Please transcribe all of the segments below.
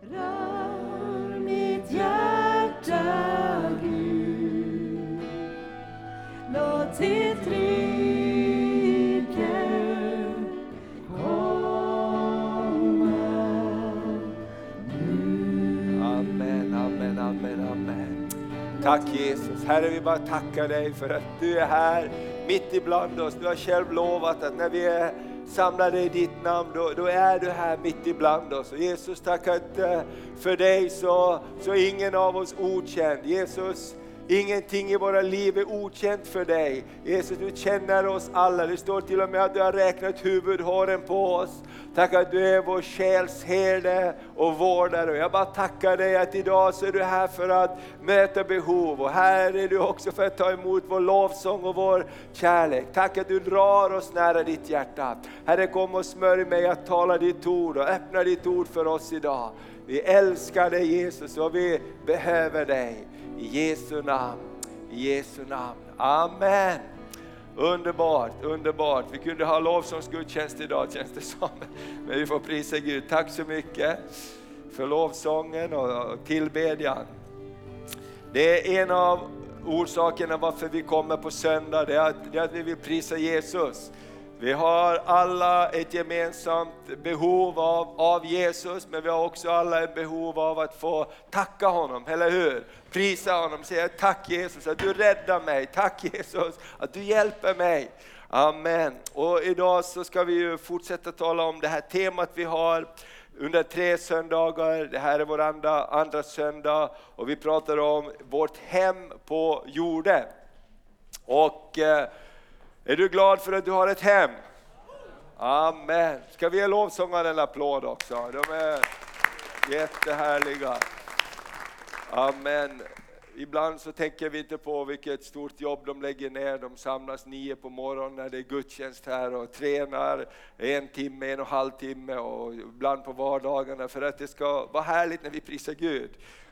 Rör mitt hjärta, Gud. Låt ditt rike komma nu. Amen, amen, amen, amen. Tack Jesus. Herre, vi bara tackar dig för att du är här mitt ibland oss. Du har själv lovat att när vi är samlade i ditt namn, då, då är du här mitt ibland oss. Och Jesus, tack att för dig så, så ingen av oss okänd. Jesus, Ingenting i våra liv är okänt för dig. Jesus, du känner oss alla. Det står till och med att du har räknat huvudhåren på oss. Tack att du är vår själs herde och vårdare. Jag bara tackar dig att idag så är du här för att möta behov. Och här är du också för att ta emot vår lovsång och vår kärlek. Tack att du drar oss nära ditt hjärta. Herre, kom och smörj mig att tala ditt ord och öppna ditt ord för oss idag. Vi älskar dig Jesus och vi behöver dig. I Jesu namn, i Jesu namn. Amen. Underbart, underbart. Vi kunde ha lovsångsgudstjänst idag känns det som. Men vi får prisa Gud. Tack så mycket för lovsången och tillbedjan. Det är en av orsakerna varför vi kommer på söndag, det är att, det är att vi vill prisa Jesus. Vi har alla ett gemensamt behov av, av Jesus, men vi har också alla ett behov av att få tacka honom, eller hur? Prisa honom, säga tack Jesus att du räddar mig, tack Jesus att du hjälper mig. Amen. Och idag så ska vi ju fortsätta tala om det här temat vi har under tre söndagar. Det här är vår andra, andra söndag och vi pratar om vårt hem på jorden. Och eh, är du glad för att du har ett hem? Amen. Ska vi ge lovsångaren en applåd också? De är jättehärliga. Amen. Ibland så tänker vi inte på vilket stort jobb de lägger ner. De samlas nio på morgonen när det är gudstjänst här och tränar en timme, en och en halv timme och ibland på vardagarna för att det ska vara härligt när vi prisar Gud.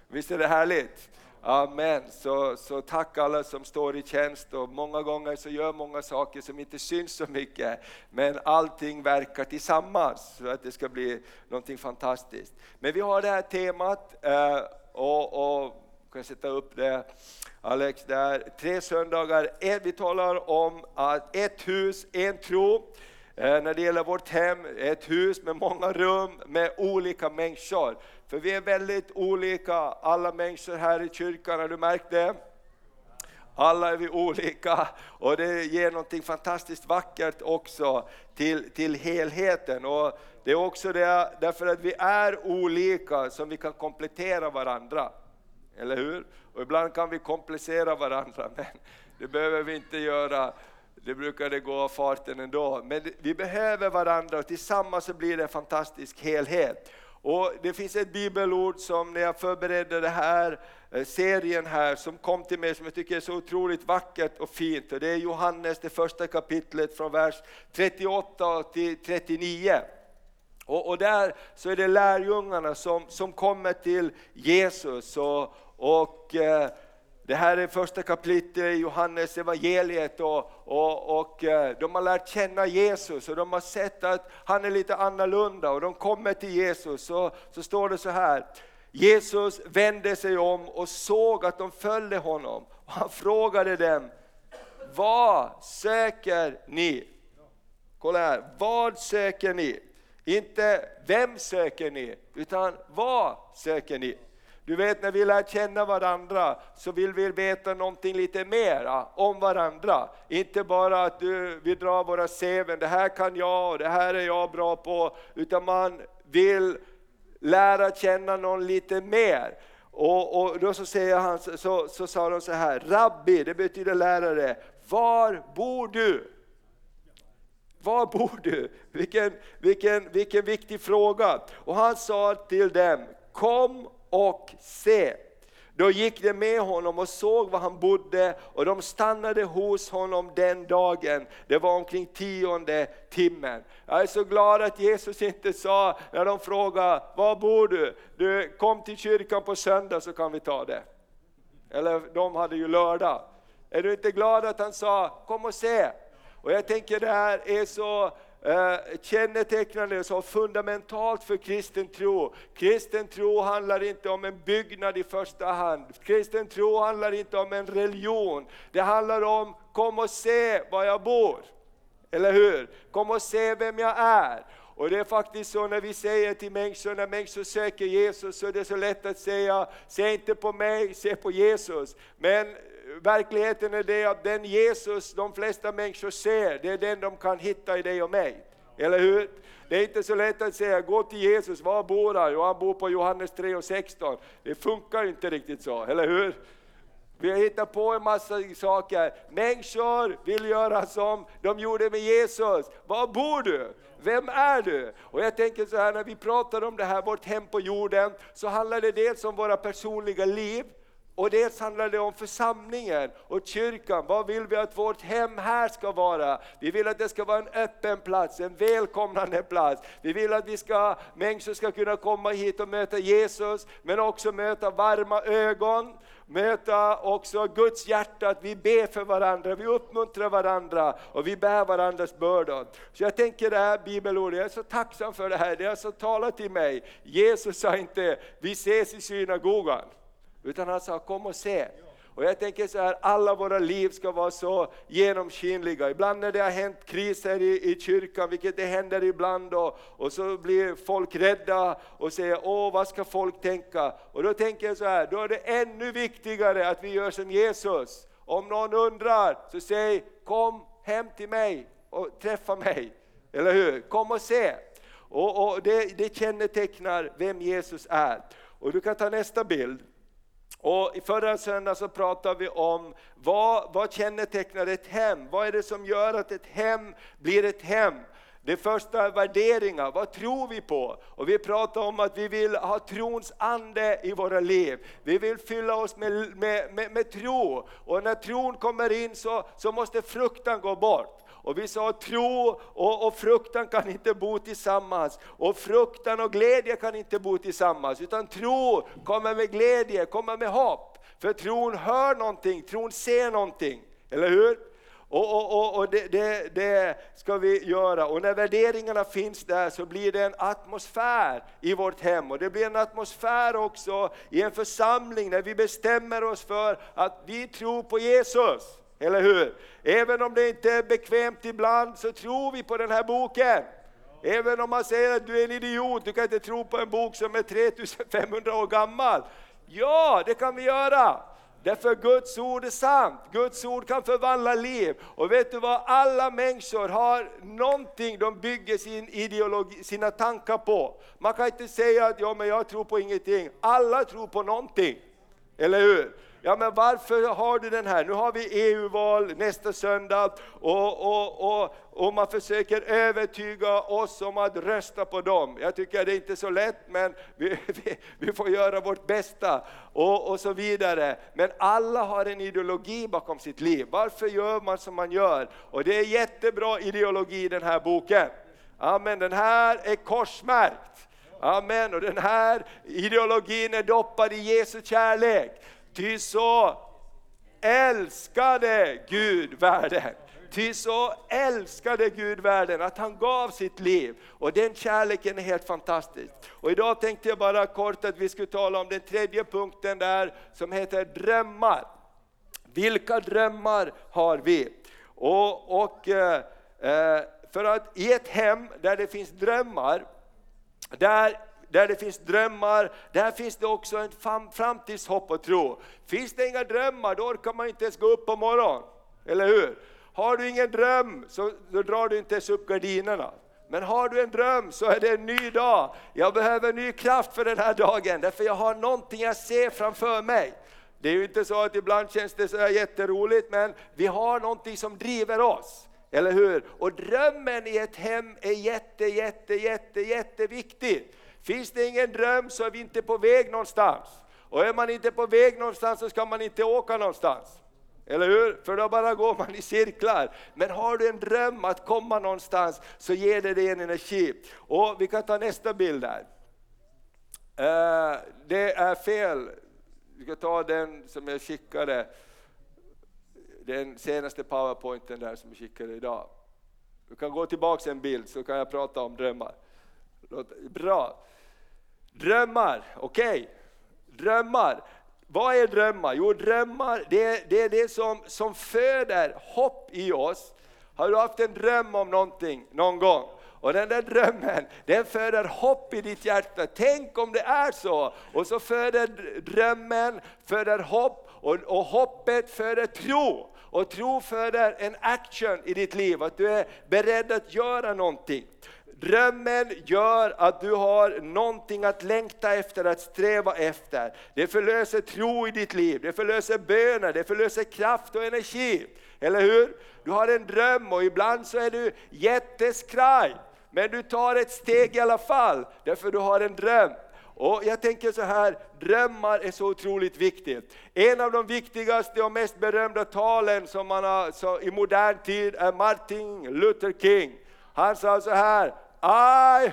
Visst är det härligt? Amen. Så, så tack alla som står i tjänst och många gånger så gör många saker som inte syns så mycket. Men allting verkar tillsammans så att det ska bli någonting fantastiskt. Men vi har det här temat eh, och, och kan jag sätta upp det Alex där. Tre söndagar, vi talar om att ett hus, en tro. Eh, när det gäller vårt hem, ett hus med många rum med olika människor. För vi är väldigt olika, alla människor här i kyrkan, har du märkt det? Alla är vi olika och det ger någonting fantastiskt vackert också till, till helheten. Och det är också det, därför att vi är olika som vi kan komplettera varandra. Eller hur? Och ibland kan vi komplicera varandra, men det behöver vi inte göra. Det brukar det gå av farten ändå. Men vi behöver varandra och tillsammans så blir det en fantastisk helhet. Och Det finns ett bibelord som när jag förberedde den här eh, serien här som kom till mig som jag tycker är så otroligt vackert och fint. Och det är Johannes, det första kapitlet från vers 38 till 39. Och, och där så är det lärjungarna som, som kommer till Jesus och, och eh, det här är första kapitlet i Johannes evangeliet och, och, och eh, de har lärt känna Jesus och de har sett att han är lite annorlunda och de kommer till Jesus och så står det så här. Jesus vände sig om och såg att de följde honom och han frågade dem, vad söker ni? Kolla här, vad söker ni? Inte vem söker ni, utan vad söker ni? Du vet när vi lär känna varandra så vill vi veta någonting lite mera om varandra. Inte bara att du, vi drar våra seven, det här kan jag och det här är jag bra på. Utan man vill lära känna någon lite mer. Och, och då så, säger han, så, så sa de så här, Rabbi, det betyder lärare, var bor du? Var bor du? Vilken, vilken, vilken viktig fråga. Och han sa till dem, kom och se. Då gick de med honom och såg var han bodde och de stannade hos honom den dagen. Det var omkring tionde timmen. Jag är så glad att Jesus inte sa när de frågade, var bor du? Du kom till kyrkan på söndag så kan vi ta det. Eller de hade ju lördag. Är du inte glad att han sa, kom och se? Och jag tänker det här är så Eh, kännetecknande, som fundamentalt för kristen tro. Kristen tro handlar inte om en byggnad i första hand. Kristen tro handlar inte om en religion. Det handlar om, kom och se var jag bor. Eller hur? Kom och se vem jag är. Och det är faktiskt så när vi säger till människor, när människor söker Jesus, så är det så lätt att säga, se inte på mig, se på Jesus. Men verkligheten är det att den Jesus de flesta människor ser, det är den de kan hitta i dig och mig. Eller hur? Det är inte så lätt att säga, gå till Jesus, var bor han? Jo, han bor på Johannes 3 och 16. Det funkar inte riktigt så, eller hur? Vi har hittat på en massa saker. Människor vill göra som de gjorde med Jesus. Var bor du? Vem är du? Och jag tänker så här, när vi pratar om det här, vårt hem på jorden, så handlar det dels om våra personliga liv, och dels handlar det om församlingen och kyrkan. Vad vill vi att vårt hem här ska vara? Vi vill att det ska vara en öppen plats, en välkomnande plats. Vi vill att vi ska, människor ska kunna komma hit och möta Jesus, men också möta varma ögon, möta också Guds hjärta, att vi ber för varandra, vi uppmuntrar varandra och vi bär varandras bördor. Så jag tänker det här bibelordet, jag är så tacksam för det här, det har så talat till mig. Jesus sa inte, vi ses i synagogan. Utan han sa kom och se. Och jag tänker så här, alla våra liv ska vara så genomskinliga. Ibland när det har hänt kriser i, i kyrkan, vilket det händer ibland, och, och så blir folk rädda och säger åh vad ska folk tänka? Och då tänker jag så här, då är det ännu viktigare att vi gör som Jesus. Om någon undrar, så säg kom hem till mig och träffa mig. Eller hur? Kom och se. Och, och det, det kännetecknar vem Jesus är. Och du kan ta nästa bild. Och förra söndagen så pratade vi om vad, vad kännetecknar ett hem? Vad är det som gör att ett hem blir ett hem? Det första är värderingar, vad tror vi på? Och vi pratar om att vi vill ha trons ande i våra liv. Vi vill fylla oss med, med, med, med tro. Och när tron kommer in så, så måste fruktan gå bort. Och vi sa att tro och, och, fruktan kan inte bo tillsammans. Och fruktan och glädje kan inte bo tillsammans. Utan tro kommer med glädje, kommer med hopp. För tron hör någonting, tron ser någonting. Eller hur? Och, och, och, och det, det, det, ska vi göra. Och när värderingarna finns där så blir det en atmosfär i vårt hem. Och det blir en atmosfär också i en församling när vi bestämmer oss för att vi tror på Jesus. Eller hur? Även om det inte är bekvämt ibland så tror vi på den här boken. Även om man säger att du är en idiot, du kan inte tro på en bok som är 3500 år gammal. Ja, det kan vi göra. Därför Guds ord är sant, Guds ord kan förvandla liv. Och vet du vad, alla människor har någonting de bygger sin ideologi, sina tankar på. Man kan inte säga att ja, men jag tror på ingenting, alla tror på någonting. Eller hur? Ja men varför har du den här? Nu har vi EU-val nästa söndag och, och, och, och man försöker övertyga oss om att rösta på dem. Jag tycker det är inte så lätt men vi, vi, vi får göra vårt bästa och, och så vidare. Men alla har en ideologi bakom sitt liv. Varför gör man som man gör? Och det är jättebra ideologi i den här boken. Amen, den här är korsmärkt. Amen, och den här ideologin är doppad i Jesu kärlek. Ty så älskade Gud världen. Ty så älskade Gud världen att han gav sitt liv. Och den kärleken är helt fantastisk. Och idag tänkte jag bara kort att vi skulle tala om den tredje punkten där som heter drömmar. Vilka drömmar har vi? Och, och eh, eh för att i ett hem där det finns drömmar, där där det finns drömmar, där finns det också en framtidshopp och tro. Finns det inga drömmar, då orkar man inte ens gå upp på morgonen. Eller hur? Har du ingen dröm, så då drar du inte ens upp gardinerna. Men har du en dröm så är det en ny dag. Jag behöver ny kraft för den här dagen, därför jag har någonting jag ser framför mig. Det är ju inte så att ibland känns det så jätteroligt, men vi har någonting som driver oss. Eller hur? Och drömmen i ett hem är jätte, jätte, jätte, jätteviktigt. Finns det ingen dröm så är vi inte på väg någonstans. Och är man inte på väg någonstans så ska man inte åka någonstans. Eller hur? För då bara går man i cirklar. Men har du en dröm att komma någonstans så ger det dig en energi. Och vi kan ta nästa bild där. Uh, det är fel. Vi ska ta den som jag skickade. Den senaste powerpointen där som jag skickade idag. Du kan gå tillbaka en bild så kan jag prata om drömmar. Bra. Drömmar, okej. Okay. Drömmar. Vad är drömmar? Jo, drömmar det är det, är det som, som föder hopp i oss. Har du haft en dröm om någonting någon gång? Och den där drömmen, den föder hopp i ditt hjärta. Tänk om det är så! Och så föder drömmen, föder hopp och, och hoppet föder tro. Och tro föder en action i ditt liv, att du är beredd att göra någonting. Drömmen gör att du har någonting att längta efter, att sträva efter. Det förlöser tro i ditt liv, det förlöser böner, det förlöser kraft och energi. Eller hur? Du har en dröm och ibland så är du jätteskraj. Men du tar ett steg i alla fall, därför du har en dröm. Och jag tänker så här, drömmar är så otroligt viktigt. En av de viktigaste och mest berömda talen som man har så i modern tid är Martin Luther King. Han sa så här, i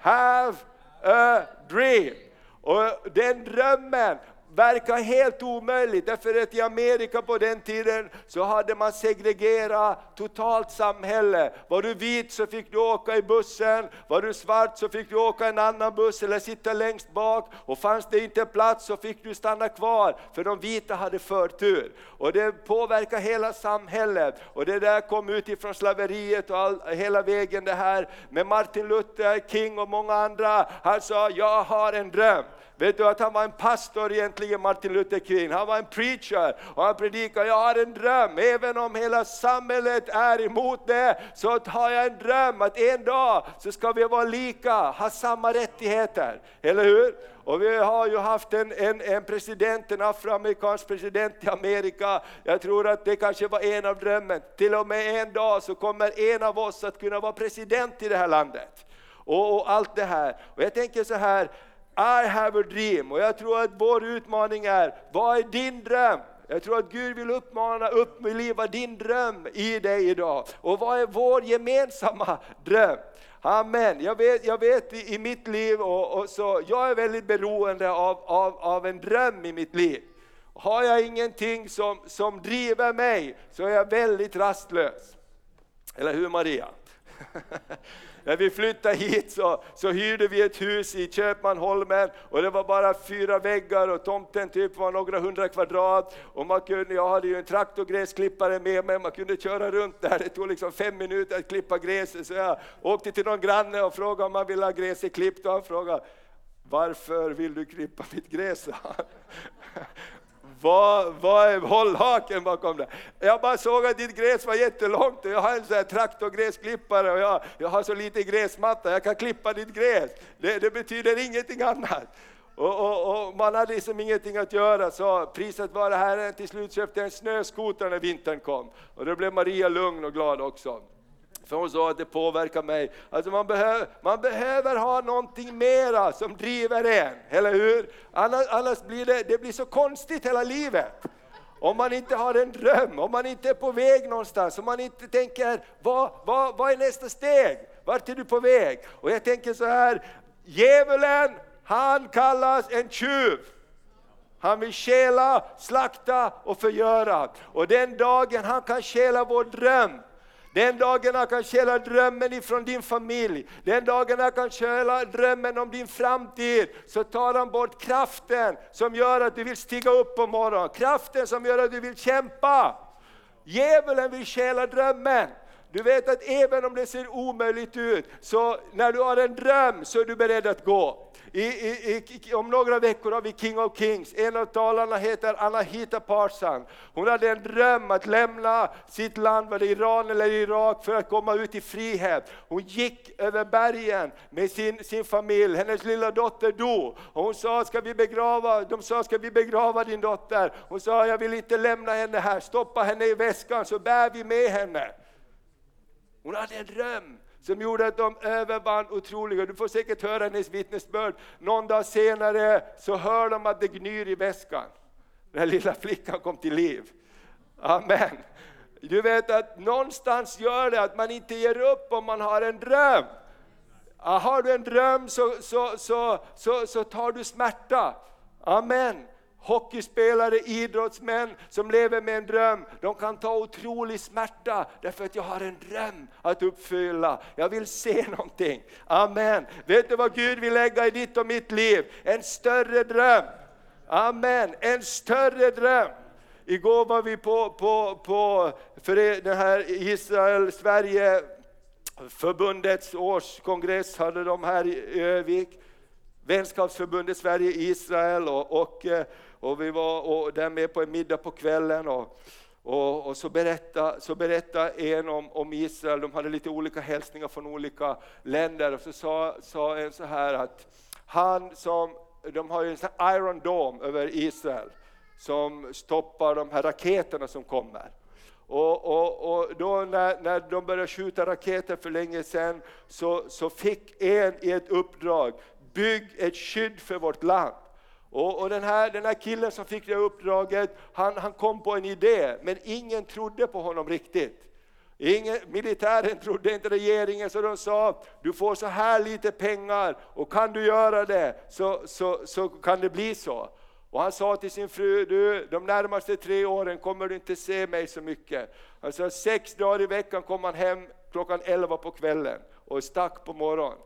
have a dream. Och den drömmen verkar helt omöjligt, därför att i Amerika på den tiden så hade man segregerat totalt samhälle. Var du vit så fick du åka i bussen, var du svart så fick du åka en annan buss eller sitta längst bak och fanns det inte plats så fick du stanna kvar, för de vita hade förtur. Och det påverkar hela samhället och det där kom utifrån slaveriet och all, hela vägen det här med Martin Luther King och många andra. Han sa, jag har en dröm. Vet du att han var en pastor egentligen, Martin Luther King. Han var en preacher och han predikade, jag har en dröm, även om hela samhället är emot det, så har jag en dröm att en dag så ska vi vara lika, ha samma rättigheter. Eller hur? Och vi har ju haft en, en, en president, en afroamerikansk president i Amerika. Jag tror att det kanske var en av drömmen. Till och med en dag så kommer en av oss att kunna vara president i det här landet. Och, och allt det här. Och jag tänker så här, i have a dream. Och jag tror att vår utmaning är, vad är din dröm? Jag tror att Gud vill uppmana, uppliva din dröm i dig idag. Och vad är vår gemensamma dröm? Amen. Jag vet, jag vet i, i mitt liv, och, och, så, jag är väldigt beroende av, av, av en dröm i mitt liv. Har jag ingenting som, som driver mig så är jag väldigt rastlös. Eller hur Maria? När vi flyttade hit så, så hyrde vi ett hus i Köpmanholmen och det var bara fyra väggar och tomten typ var några hundra kvadrat. Och man kunde, jag hade ju en traktorgräsklippare med mig, man kunde köra runt där. Det tog liksom fem minuter att klippa gräset. Så jag åkte till någon granne och frågade om man ville ha gräset klippt och han frågade varför vill du klippa mitt gräs? Vad, vad är hållhaken bakom det? Jag bara såg att ditt gräs var jättelångt och jag har en sån här traktorgräsklippare och jag, jag har så lite gräsmatta, jag kan klippa ditt gräs. Det, det betyder ingenting annat. Och, och, och, man hade liksom ingenting att göra, så priset var det här. Till slut köpte jag en snöskoter när vintern kom. Och då blev Maria lugn och glad också. För hon sa att det påverkar mig. Alltså man, behöver, man behöver ha någonting mera som driver en, eller hur? Annars, annars blir det, det blir så konstigt hela livet. Om man inte har en dröm, om man inte är på väg någonstans, om man inte tänker, vad, vad, vad är nästa steg? Vart är du på väg? Och jag tänker så här, djävulen, han kallas en tjuv. Han vill stjäla, slakta och förgöra. Och den dagen han kan stjäla vår dröm, den dagen han kan stjäla drömmen ifrån din familj, den dagen han kan stjäla drömmen om din framtid, så tar han bort kraften som gör att du vill stiga upp på morgonen, kraften som gör att du vill kämpa. Djävulen vill stjäla drömmen. Du vet att även om det ser omöjligt ut, så när du har en dröm så är du beredd att gå. I, i, i, om några veckor har vi King of Kings, en av talarna heter Anahita Parsan. Hon hade en dröm att lämna sitt land, var det Iran eller Irak, för att komma ut i frihet. Hon gick över bergen med sin, sin familj, hennes lilla dotter dog. Och hon sa, ska vi begrava, de sa, ska vi begrava din dotter? Hon sa, jag vill inte lämna henne här, stoppa henne i väskan så bär vi med henne. Hon hade en dröm som gjorde att de övervann otroliga. Du får säkert höra hennes vittnesbörd. Någon dag senare så hör de att det gnyr i väskan. Den lilla flickan kom till liv. Amen. Du vet att någonstans gör det att man inte ger upp om man har en dröm. Ah, har du en dröm så, så, så, så, så tar du smärta. Amen hockeyspelare, idrottsmän som lever med en dröm, de kan ta otrolig smärta därför att jag har en dröm att uppfylla. Jag vill se någonting. Amen. Vet du vad Gud vill lägga i ditt och mitt liv? En större dröm. Amen, en större dröm. Igår var vi på, på, på för den här Israel-Sverige förbundets årskongress hade de här i Övik. Vänskapsförbundet Sverige-Israel och, och, eh, och vi var och där med på en middag på kvällen. Och, och, och, så, berättade, så berätta en om, om Israel, de hade lite olika hälsningar från olika länder. Och så sa, sa en så här att han som, de har ju en sån Iron Dome över Israel som stoppar de här raketerna som kommer. Och, och, och då när, när de började skjuta raketer för länge sedan så, så fick en i ett uppdrag, bygg ett skydd för vårt land. Och, och, den, här, den här killen som fick det uppdraget, han, han kom på en idé, men ingen trodde på honom riktigt. Ingen, militären trodde inte regeringen, så de sa du får så här lite pengar och kan du göra det så, så, så kan det bli så. Och han sa till sin fru, du, de närmaste tre åren kommer du inte se mig så mycket. Han sa sex dagar i veckan kom han hem klockan elva på kvällen och stack på morgonen.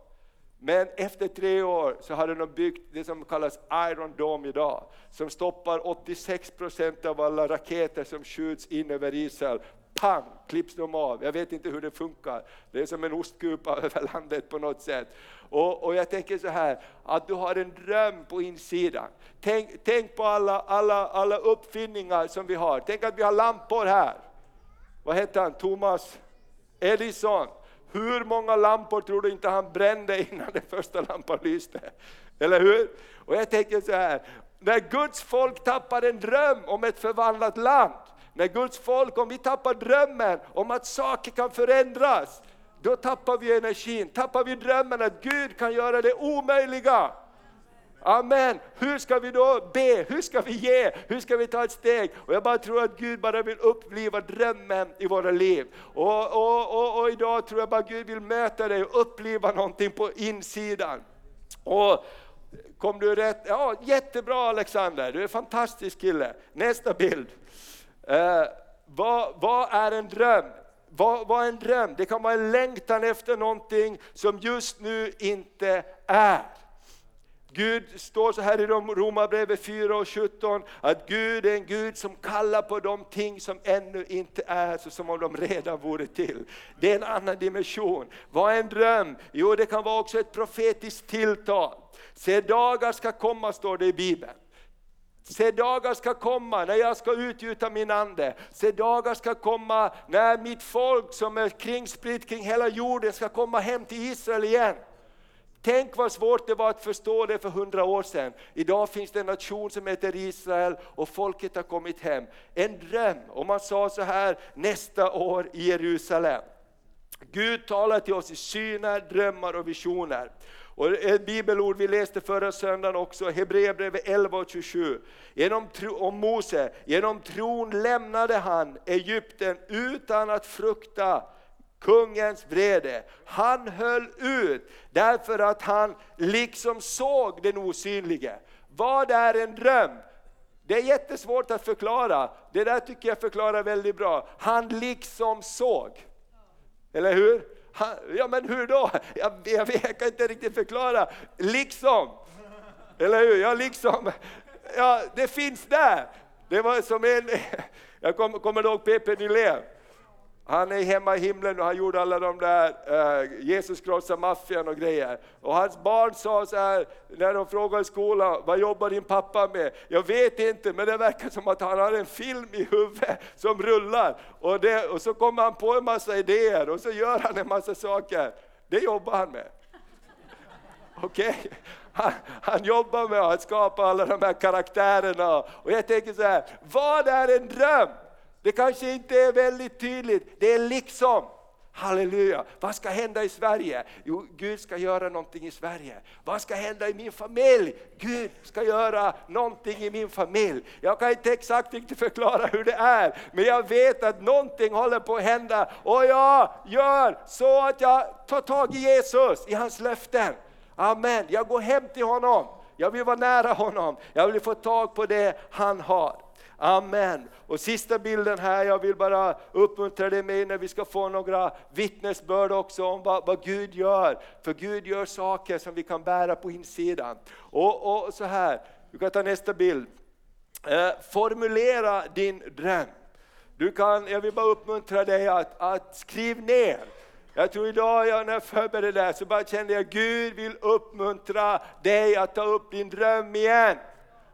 Men efter tre år så hade de byggt det som kallas Iron Dome idag, som stoppar 86% av alla raketer som skjuts in över Israel. Pang, klipps de av. Jag vet inte hur det funkar. Det är som en ostkupa över landet på något sätt. Och, och, jag tänker så här, att du har en dröm på insidan. Tänk, tänk på alla, alla, alla uppfinningar som vi har. Tänk att vi har lampor här. Vad heter han? Thomas Edison. Hur många lampor tror du inte han brände innan den första lampan lyste? Eller hur? Och jag tänker så här, när Guds folk tappar en dröm om ett förvandlat land, när Guds folk, om vi tappar drömmen om att saker kan förändras, då tappar vi energin, tappar vi drömmen att Gud kan göra det omöjliga. Amen. Hur ska vi då be? Hur ska vi ge? Hur ska vi ta ett steg? Och jag bara tror att Gud bara vill uppliva drömmen i våra liv. Och, och, och, och idag tror jag bara Gud vill möta dig och uppliva någonting på insidan. Och Kom du rätt? Ja, jättebra Alexander, du är en fantastisk kille. Nästa bild. Eh, vad, vad är en dröm? Vad, vad är en dröm? Det kan vara en längtan efter någonting som just nu inte är. Gud står så här i Romarbrevet 4 och 17 att Gud är en Gud som kallar på de ting som ännu inte är så som om de redan vore till. Det är en annan dimension. Vad är en dröm? Jo det kan vara också ett profetiskt tilltal. Se dagar ska komma står det i Bibeln. Se dagar ska komma när jag ska utgjuta min ande. Se dagar ska komma när mitt folk som är kringspritt kring hela jorden ska komma hem till Israel igen. Tänk vad svårt det var att förstå det för hundra år sedan. Idag finns det en nation som heter Israel och folket har kommit hem. En dröm, och man sa så här nästa år i Jerusalem. Gud talar till oss i syner, drömmar och visioner. Och ett bibelord vi läste förra söndagen också, Hebreerbrevet 11 och 27. Genom tro, om Mose, genom tron lämnade han Egypten utan att frukta kungens vrede. Han höll ut därför att han liksom såg den osynlige. Vad är en dröm? Det är jättesvårt att förklara, det där tycker jag förklarar väldigt bra. Han liksom såg. Eller hur? Han, ja men hur då? Jag, jag, jag kan inte riktigt förklara. Liksom. Eller hur? Ja liksom. Ja, det finns där. Det var som en, jag kommer, kommer ihåg Pepe Nylén. Han är hemma i himlen och han gjorde alla de där, eh, Jesus krossar maffian och grejer. Och hans barn sa så här, när de frågade i skolan, vad jobbar din pappa med? Jag vet inte, men det verkar som att han har en film i huvudet som rullar. Och, det, och så kommer han på en massa idéer och så gör han en massa saker. Det jobbar han med. Okej? Okay? Han, han, jobbar med att skapa alla de här karaktärerna. Och jag tänker så här, vad är en dröm? Det kanske inte är väldigt tydligt, det är liksom. Halleluja! Vad ska hända i Sverige? Jo, Gud ska göra någonting i Sverige. Vad ska hända i min familj? Gud ska göra någonting i min familj. Jag kan inte exakt inte förklara hur det är, men jag vet att någonting håller på att hända och jag gör så att jag tar tag i Jesus, i hans löften. Amen, jag går hem till honom. Jag vill vara nära honom. Jag vill få tag på det han har. Amen. Och sista bilden här, jag vill bara uppmuntra dig med när vi ska få några vittnesbörd också om vad, vad Gud gör. För Gud gör saker som vi kan bära på insidan. Och, och så här, du kan ta nästa bild. Eh, formulera din dröm. Du kan, jag vill bara uppmuntra dig att, att skriv ner. Jag tror idag jag, när jag förberedde det här så bara kände jag Gud vill uppmuntra dig att ta upp din dröm igen.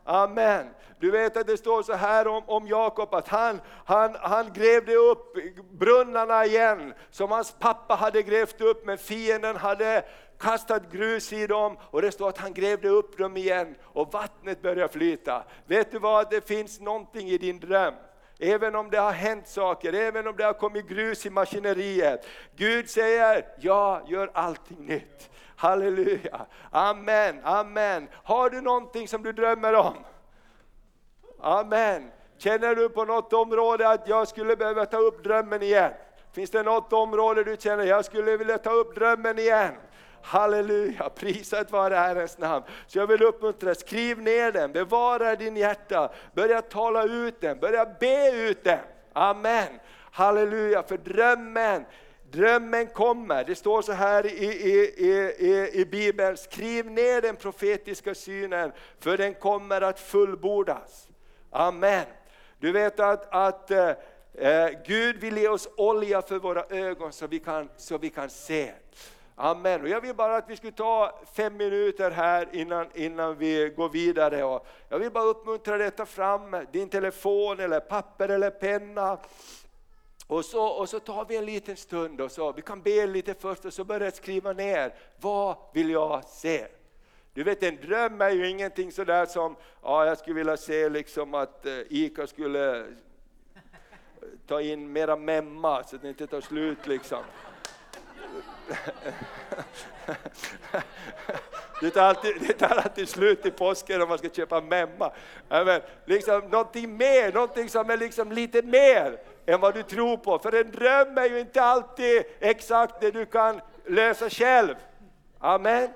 Amen. Du vet att det står så här om, om Jakob att han, han, han grävde upp brunnarna igen som hans pappa hade grävt upp men fienden hade kastat grus i dem och det står att han grävde upp dem igen och vattnet började flyta. Vet du vad, det finns någonting i din dröm. Även om det har hänt saker, även om det har kommit grus i maskineriet. Gud säger, jag gör allting nytt. Halleluja, amen, amen. Har du någonting som du drömmer om? Amen. Känner du på något område att jag skulle behöva ta upp drömmen igen? Finns det något område du känner, jag skulle vilja ta upp drömmen igen? Halleluja, prisat vare Herrens namn. Så jag vill uppmuntra dig, skriv ner den, bevara din hjärta, börja tala ut den, börja be ut den. Amen. Halleluja, för drömmen, drömmen kommer. Det står så här i, i, i, i, Bibeln, skriv ner den profetiska synen, för den kommer att fullbordas. Amen. Du vet att, att eh, eh, Gud vill ge oss olja för våra ögon så vi kan, så vi kan se. Amen. Och jag vill bara att vi skulle ta fem minuter här innan, innan vi går vidare. Och jag vill bara uppmuntra dig att ta fram din telefon eller papper eller penna. Och så, och så tar vi en liten stund och så, vi kan be lite först och så börjar skriva ner, vad vill jag se? Du vet en dröm är ju ingenting sådär som, ja jag skulle vilja se liksom att eh, ICA skulle ta in mera memma så att det inte tar slut liksom. Det tar, alltid, det tar alltid slut i påsken om man ska köpa memma. Men liksom, någonting mer, någonting som är liksom lite mer än vad du tror på. För en dröm är ju inte alltid exakt det du kan lösa själv. Amen.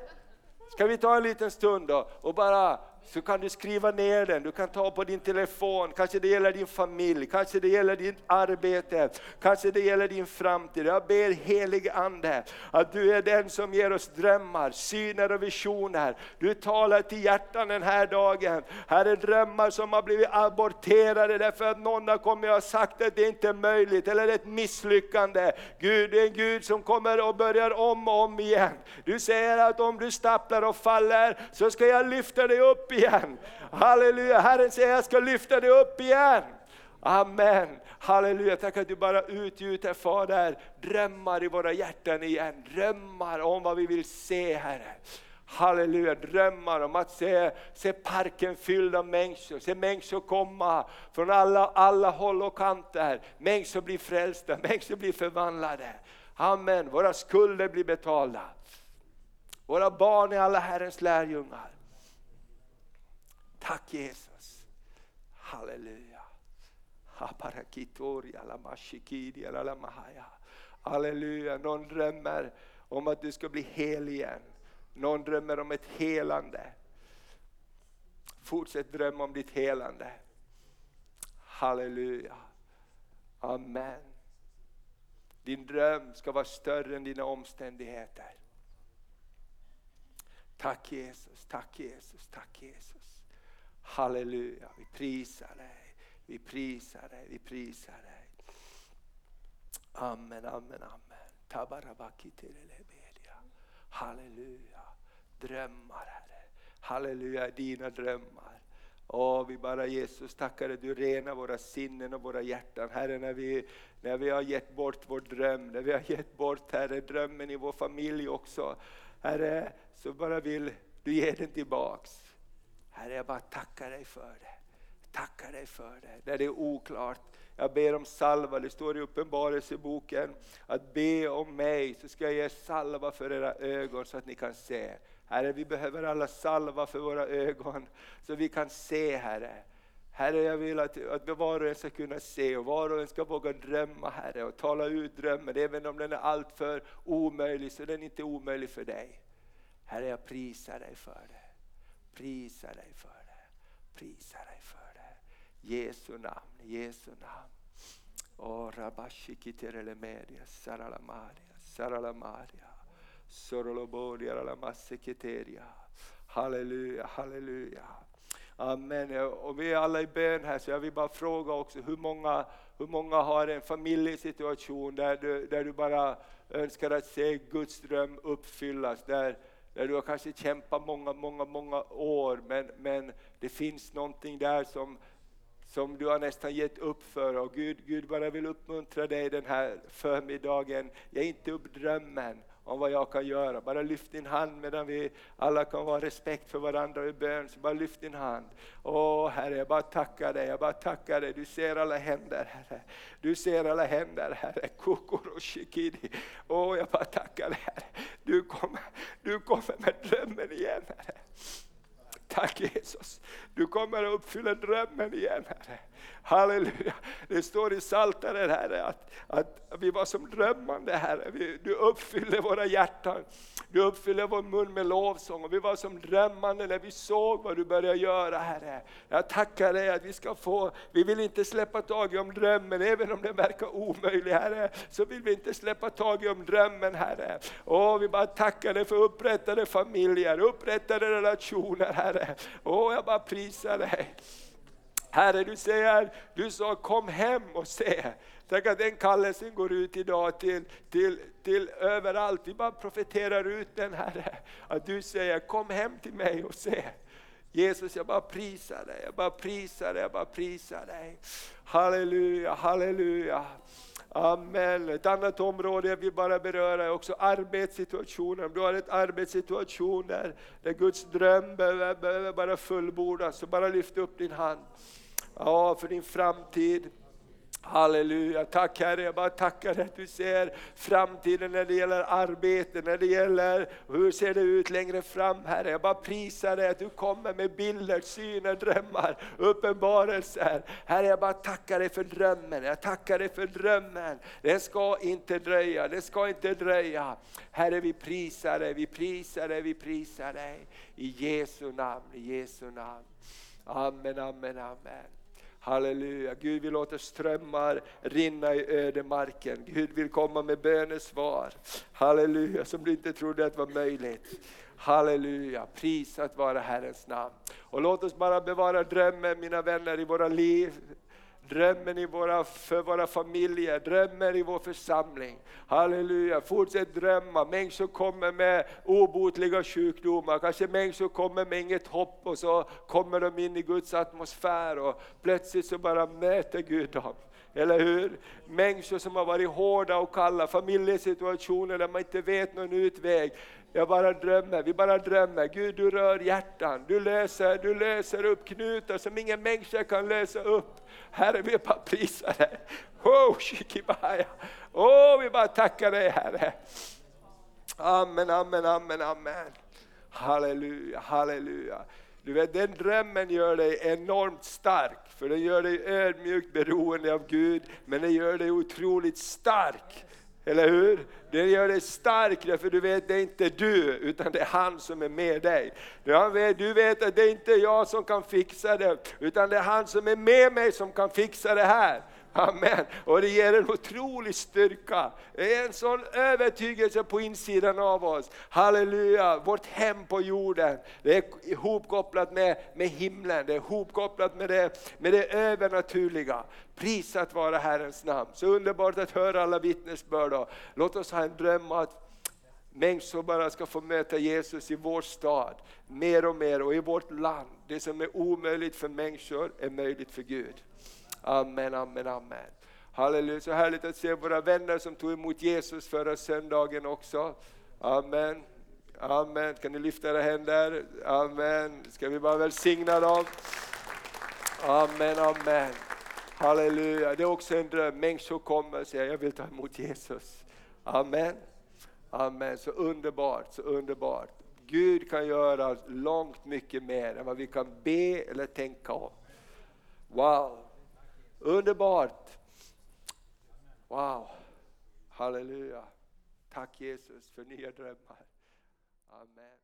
Ska vi ta en liten stund då och bara så kan du skriva ner den, du kan ta på din telefon, kanske det gäller din familj, kanske det gäller ditt arbete, kanske det gäller din framtid. Jag ber helig Ande att du är den som ger oss drömmar, syner och visioner. Du talar till hjärtan den här dagen. Här är drömmar som har blivit aborterade därför att någon har kommit och sagt att det inte är möjligt eller ett misslyckande. Gud är en Gud som kommer och börjar om och om igen. Du säger att om du stapplar och faller så ska jag lyfta dig upp igen. Halleluja, Herren säger jag ska lyfta dig upp igen. Amen. Halleluja, tack att du bara utgjuter Fader drömmar i våra hjärtan igen. Drömmar om vad vi vill se Herre. Halleluja, drömmar om att se, se parken fylld av människor, se människor komma från alla, alla håll och kanter. Människor blir frälsta, människor blir förvandlade. Amen, våra skulder blir betalda. Våra barn är alla Herrens lärjungar. Tack Jesus. Halleluja. Halleluja. Någon drömmer om att du ska bli hel igen. Någon drömmer om ett helande. Fortsätt drömma om ditt helande. Halleluja. Amen. Din dröm ska vara större än dina omständigheter. Tack Jesus, tack Jesus, tack Jesus. Halleluja, vi prisar dig, vi prisar dig, vi prisar dig. Amen, amen, amen. Halleluja, drömmar Herre. Halleluja, dina drömmar. Åh, vi bara Jesus tackar dig, du renar våra sinnen och våra hjärtan. Herre, när vi, när vi har gett bort vår dröm, när vi har gett bort Herre, drömmen i vår familj också. Herre, så bara vill du ge den tillbaks. Herre, jag bara tackar dig för det. Tackar dig för det. När det är oklart. Jag ber om salva, det står i Uppenbarelseboken att be om mig så ska jag ge salva för era ögon så att ni kan se. Herre, vi behöver alla salva för våra ögon så vi kan se Herre. Herre, jag vill att, att var och en ska kunna se och var och en ska våga drömma Herre och tala ut drömmen. Även om den är alltför omöjlig så är den inte omöjlig för dig. Herre, jag prisar dig för det. Prisa dig för det. Prisa dig för det. Jesu namn, Jesu namn. Oh, Rabashikiterelemedia, saralamadia, saralamadia. Sorolobodia, Ralamassekiteria. Halleluja, halleluja. Amen. Och vi är alla i bön här så jag vill bara fråga också hur många, hur många har en familjesituation där du, där du bara önskar att se Guds dröm uppfyllas. Där, där du har kanske kämpat många, många, många år men, men det finns någonting där som, som du har nästan gett upp för och Gud, Gud bara vill uppmuntra dig den här förmiddagen. Ge inte upp drömmen om vad jag kan göra. Bara lyft din hand medan vi alla kan vara respekt för varandra i bön. Så bara lyft din hand. Åh Herre, jag bara tackar dig, jag bara tackar dig. Du ser alla händer Herre. Du ser alla händer Herre. Kokoroshikidi. Åh, jag bara tackar dig Herre. Du kommer, du kommer med drömmen igen Herre. Tack Jesus. Du kommer att uppfylla drömmen igen Herre. Halleluja. Det står i Psaltaren Herre att, att vi var som drömmande Herre. Vi, du uppfyller våra hjärtan. Du uppfyller vår mun med lovsång och vi var som drömmande när vi såg vad du började göra Herre. Jag tackar dig att vi ska få, vi vill inte släppa tag om drömmen, även om den verkar omöjlig Herre, så vill vi inte släppa tag om drömmen Herre. Åh, vi bara tackar dig för upprättade familjer, upprättade relationer Herre. Åh, jag bara prisar dig. Herre, du säger, du sa kom hem och se. Tänk att den kallelsen går ut idag till, till, till överallt. Vi bara profeterar ut den Herre. Att du säger kom hem till mig och se. Jesus, jag bara prisar dig, jag bara prisar dig, jag bara prisar dig. Halleluja, halleluja. Amen. Ett annat område jag vill bara beröra är också arbetssituationen. Om du har ett arbetssituation där, där Guds dröm behöver, behöver bara fullbordas, så bara lyft upp din hand. Ja, för din framtid. Halleluja, tack Herre, jag bara tackar att du ser framtiden när det gäller arbete, när det gäller hur ser det ut längre fram Herre. Jag bara prisar dig att du kommer med bilder, syner, drömmar, uppenbarelser. Herre jag bara tackar dig för drömmen, jag tackar dig för drömmen. Den ska inte dröja, den ska inte dröja. Herre vi prisar dig, vi prisar dig, vi prisar dig. I Jesu namn, i Jesu namn. Amen, amen, amen. Halleluja, Gud vill låta strömmar rinna i ödemarken. Gud vill komma med bönesvar. Halleluja, som du inte trodde att var möjligt. Halleluja, prisat vara Herrens namn. Och låt oss bara bevara drömmen mina vänner i våra liv drömmen i våra, för våra familjer, drömmen i vår församling. Halleluja, fortsätt drömma. Människor kommer med obotliga sjukdomar, kanske människor kommer med inget hopp och så kommer de in i Guds atmosfär och plötsligt så bara möter Gud dem. Eller hur? Människor som har varit hårda och kalla, familjesituationer där man inte vet någon utväg. Jag bara drömmer, vi bara drömmer. Gud du rör hjärtan, du löser, du löser upp knutar som ingen människa kan lösa upp. Herre vi bara prisar dig. Oh, oh, vi bara tackar dig Herre. Amen, amen, amen, amen. Halleluja, halleluja. Du vet, den drömmen gör dig enormt stark, för den gör dig ödmjukt beroende av Gud, men den gör dig otroligt stark. Eller hur? Det gör dig stark därför du vet det är inte du, utan det är han som är med dig. Du vet att det är inte jag som kan fixa det, utan det är han som är med mig som kan fixa det här. Amen. Och det ger en otrolig styrka. Det är en sån övertygelse på insidan av oss. Halleluja, vårt hem på jorden. Det är ihopkopplat med, med himlen, det är ihopkopplat med det, med det övernaturliga. Prisat vara Herrens namn. Så underbart att höra alla vittnesbörd. Låt oss ha en dröm att människor bara ska få möta Jesus i vår stad, mer och mer, och i vårt land. Det som är omöjligt för människor är möjligt för Gud. Amen, amen, amen. Halleluja, så härligt att se våra vänner som tog emot Jesus förra söndagen också. Amen. Amen. Kan ni lyfta era händer? Amen. Ska vi bara välsigna dem? Amen, amen. Halleluja. Det är också en dröm. Människor kommer och säger, jag vill ta emot Jesus. Amen. Amen. Så underbart, så underbart. Gud kan göra långt mycket mer än vad vi kan be eller tänka om. Wow. Underbart! Wow! Halleluja! Tack Jesus för nya drömmar. Amen.